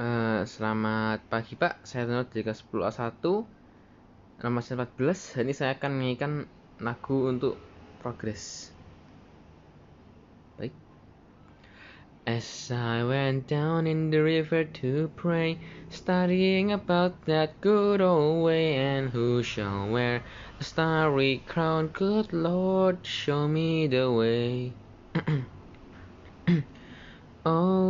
Uh, selamat pagi Pak, saya Tono dari kelas 10 A1 Nama saya 14, hari ini saya akan menyanyikan lagu untuk progres. Baik. As I went down in the river to pray Studying about that good old way And who shall wear the starry crown Good Lord, show me the way. Oh,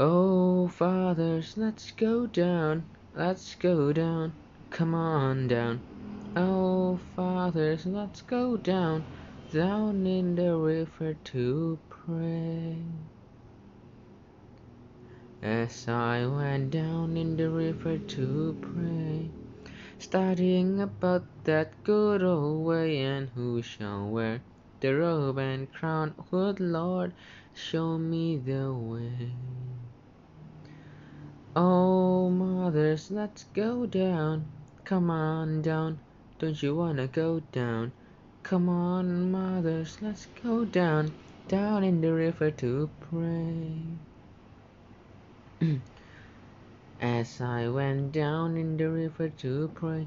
Oh, fathers, let's go down, let's go down, come on down. Oh, fathers, let's go down, down in the river to pray. As I went down in the river to pray, studying about that good old way, and who shall wear the robe and crown, good Lord, show me the way. Oh, mothers, let's go down. Come on down. Don't you wanna go down? Come on, mothers, let's go down. Down in the river to pray. As I went down in the river to pray,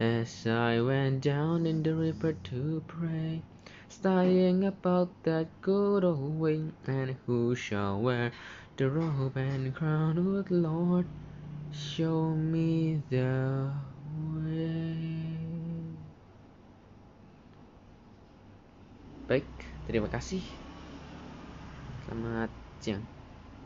As I went down in the river to pray, studying about that good old way, and who shall wear the robe and crown, good Lord, show me the way. Baik, terima kasih. Selamat siang.